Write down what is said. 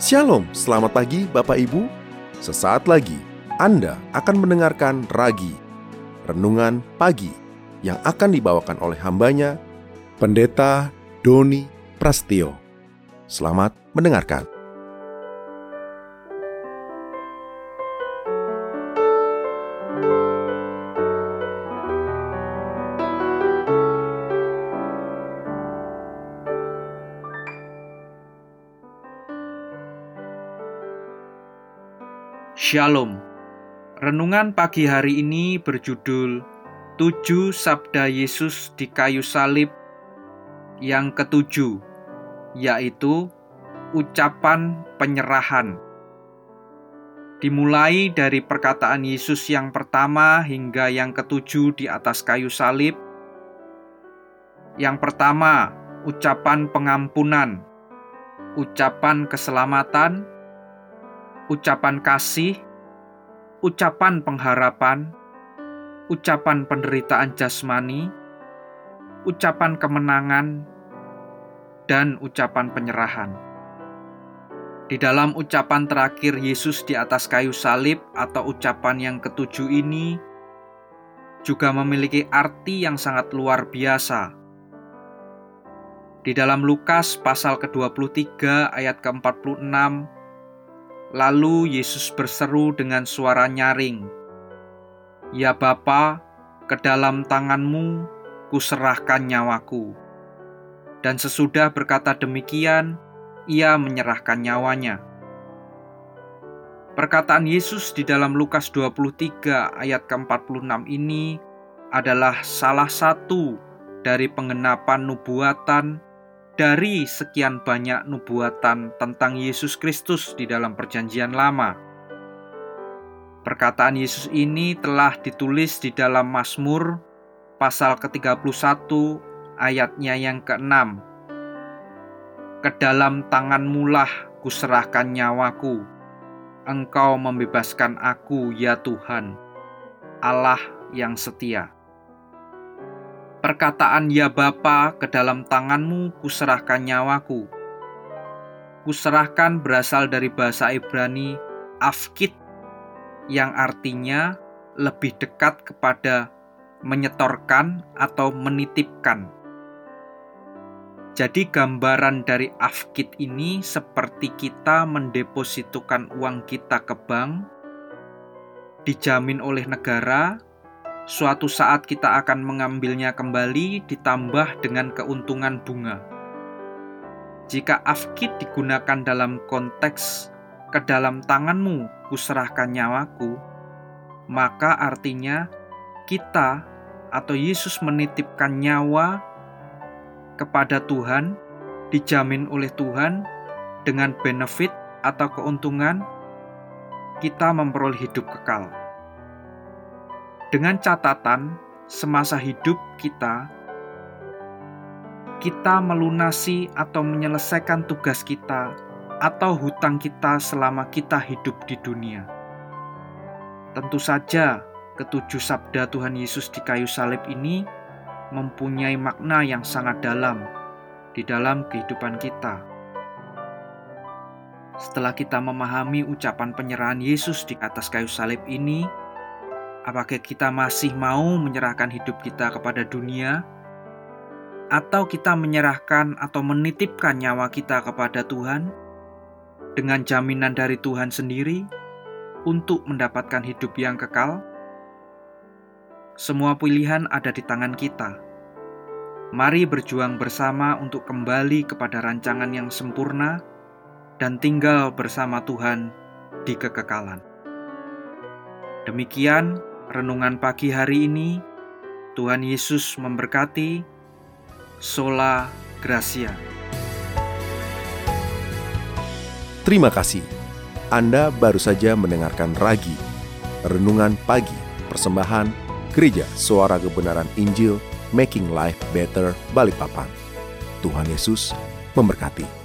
Shalom, selamat pagi Bapak Ibu. Sesaat lagi Anda akan mendengarkan Ragi, Renungan Pagi, yang akan dibawakan oleh hambanya, Pendeta Doni Prastio. Selamat mendengarkan. Shalom. Renungan pagi hari ini berjudul Tujuh Sabda Yesus di Kayu Salib yang ketujuh, yaitu ucapan penyerahan. Dimulai dari perkataan Yesus yang pertama hingga yang ketujuh di atas kayu salib. Yang pertama, ucapan pengampunan, ucapan keselamatan, ucapan kasih, ucapan pengharapan, ucapan penderitaan jasmani, ucapan kemenangan, dan ucapan penyerahan. Di dalam ucapan terakhir Yesus di atas kayu salib atau ucapan yang ketujuh ini juga memiliki arti yang sangat luar biasa. Di dalam Lukas pasal ke-23 ayat ke-46 Lalu Yesus berseru dengan suara nyaring, "Ya Bapa, ke dalam tanganmu kuserahkan nyawaku." Dan sesudah berkata demikian, ia menyerahkan nyawanya. Perkataan Yesus di dalam Lukas 23 ayat ke-46 ini adalah salah satu dari pengenapan nubuatan dari sekian banyak nubuatan tentang Yesus Kristus di dalam Perjanjian Lama. Perkataan Yesus ini telah ditulis di dalam Mazmur pasal ke-31 ayatnya yang ke-6. Ke dalam tanganmu lah kuserahkan nyawaku. Engkau membebaskan aku ya Tuhan, Allah yang setia. Perkataan ya Bapa ke dalam tanganmu kuserahkan nyawaku. Kuserahkan berasal dari bahasa Ibrani afkit yang artinya lebih dekat kepada menyetorkan atau menitipkan. Jadi gambaran dari afkit ini seperti kita mendepositukan uang kita ke bank, dijamin oleh negara, suatu saat kita akan mengambilnya kembali ditambah dengan keuntungan bunga. Jika afkit digunakan dalam konteks ke dalam tanganmu kuserahkan nyawaku, maka artinya kita atau Yesus menitipkan nyawa kepada Tuhan, dijamin oleh Tuhan dengan benefit atau keuntungan kita memperoleh hidup kekal dengan catatan semasa hidup kita, kita melunasi atau menyelesaikan tugas kita atau hutang kita selama kita hidup di dunia. Tentu saja, ketujuh sabda Tuhan Yesus di kayu salib ini mempunyai makna yang sangat dalam di dalam kehidupan kita. Setelah kita memahami ucapan penyerahan Yesus di atas kayu salib ini, Apakah kita masih mau menyerahkan hidup kita kepada dunia, atau kita menyerahkan atau menitipkan nyawa kita kepada Tuhan dengan jaminan dari Tuhan sendiri untuk mendapatkan hidup yang kekal? Semua pilihan ada di tangan kita. Mari berjuang bersama untuk kembali kepada rancangan yang sempurna dan tinggal bersama Tuhan di kekekalan. Demikian renungan pagi hari ini. Tuhan Yesus memberkati. Sola Gracia. Terima kasih. Anda baru saja mendengarkan Ragi, Renungan Pagi, Persembahan Gereja Suara Kebenaran Injil, Making Life Better, Balikpapan. Tuhan Yesus memberkati.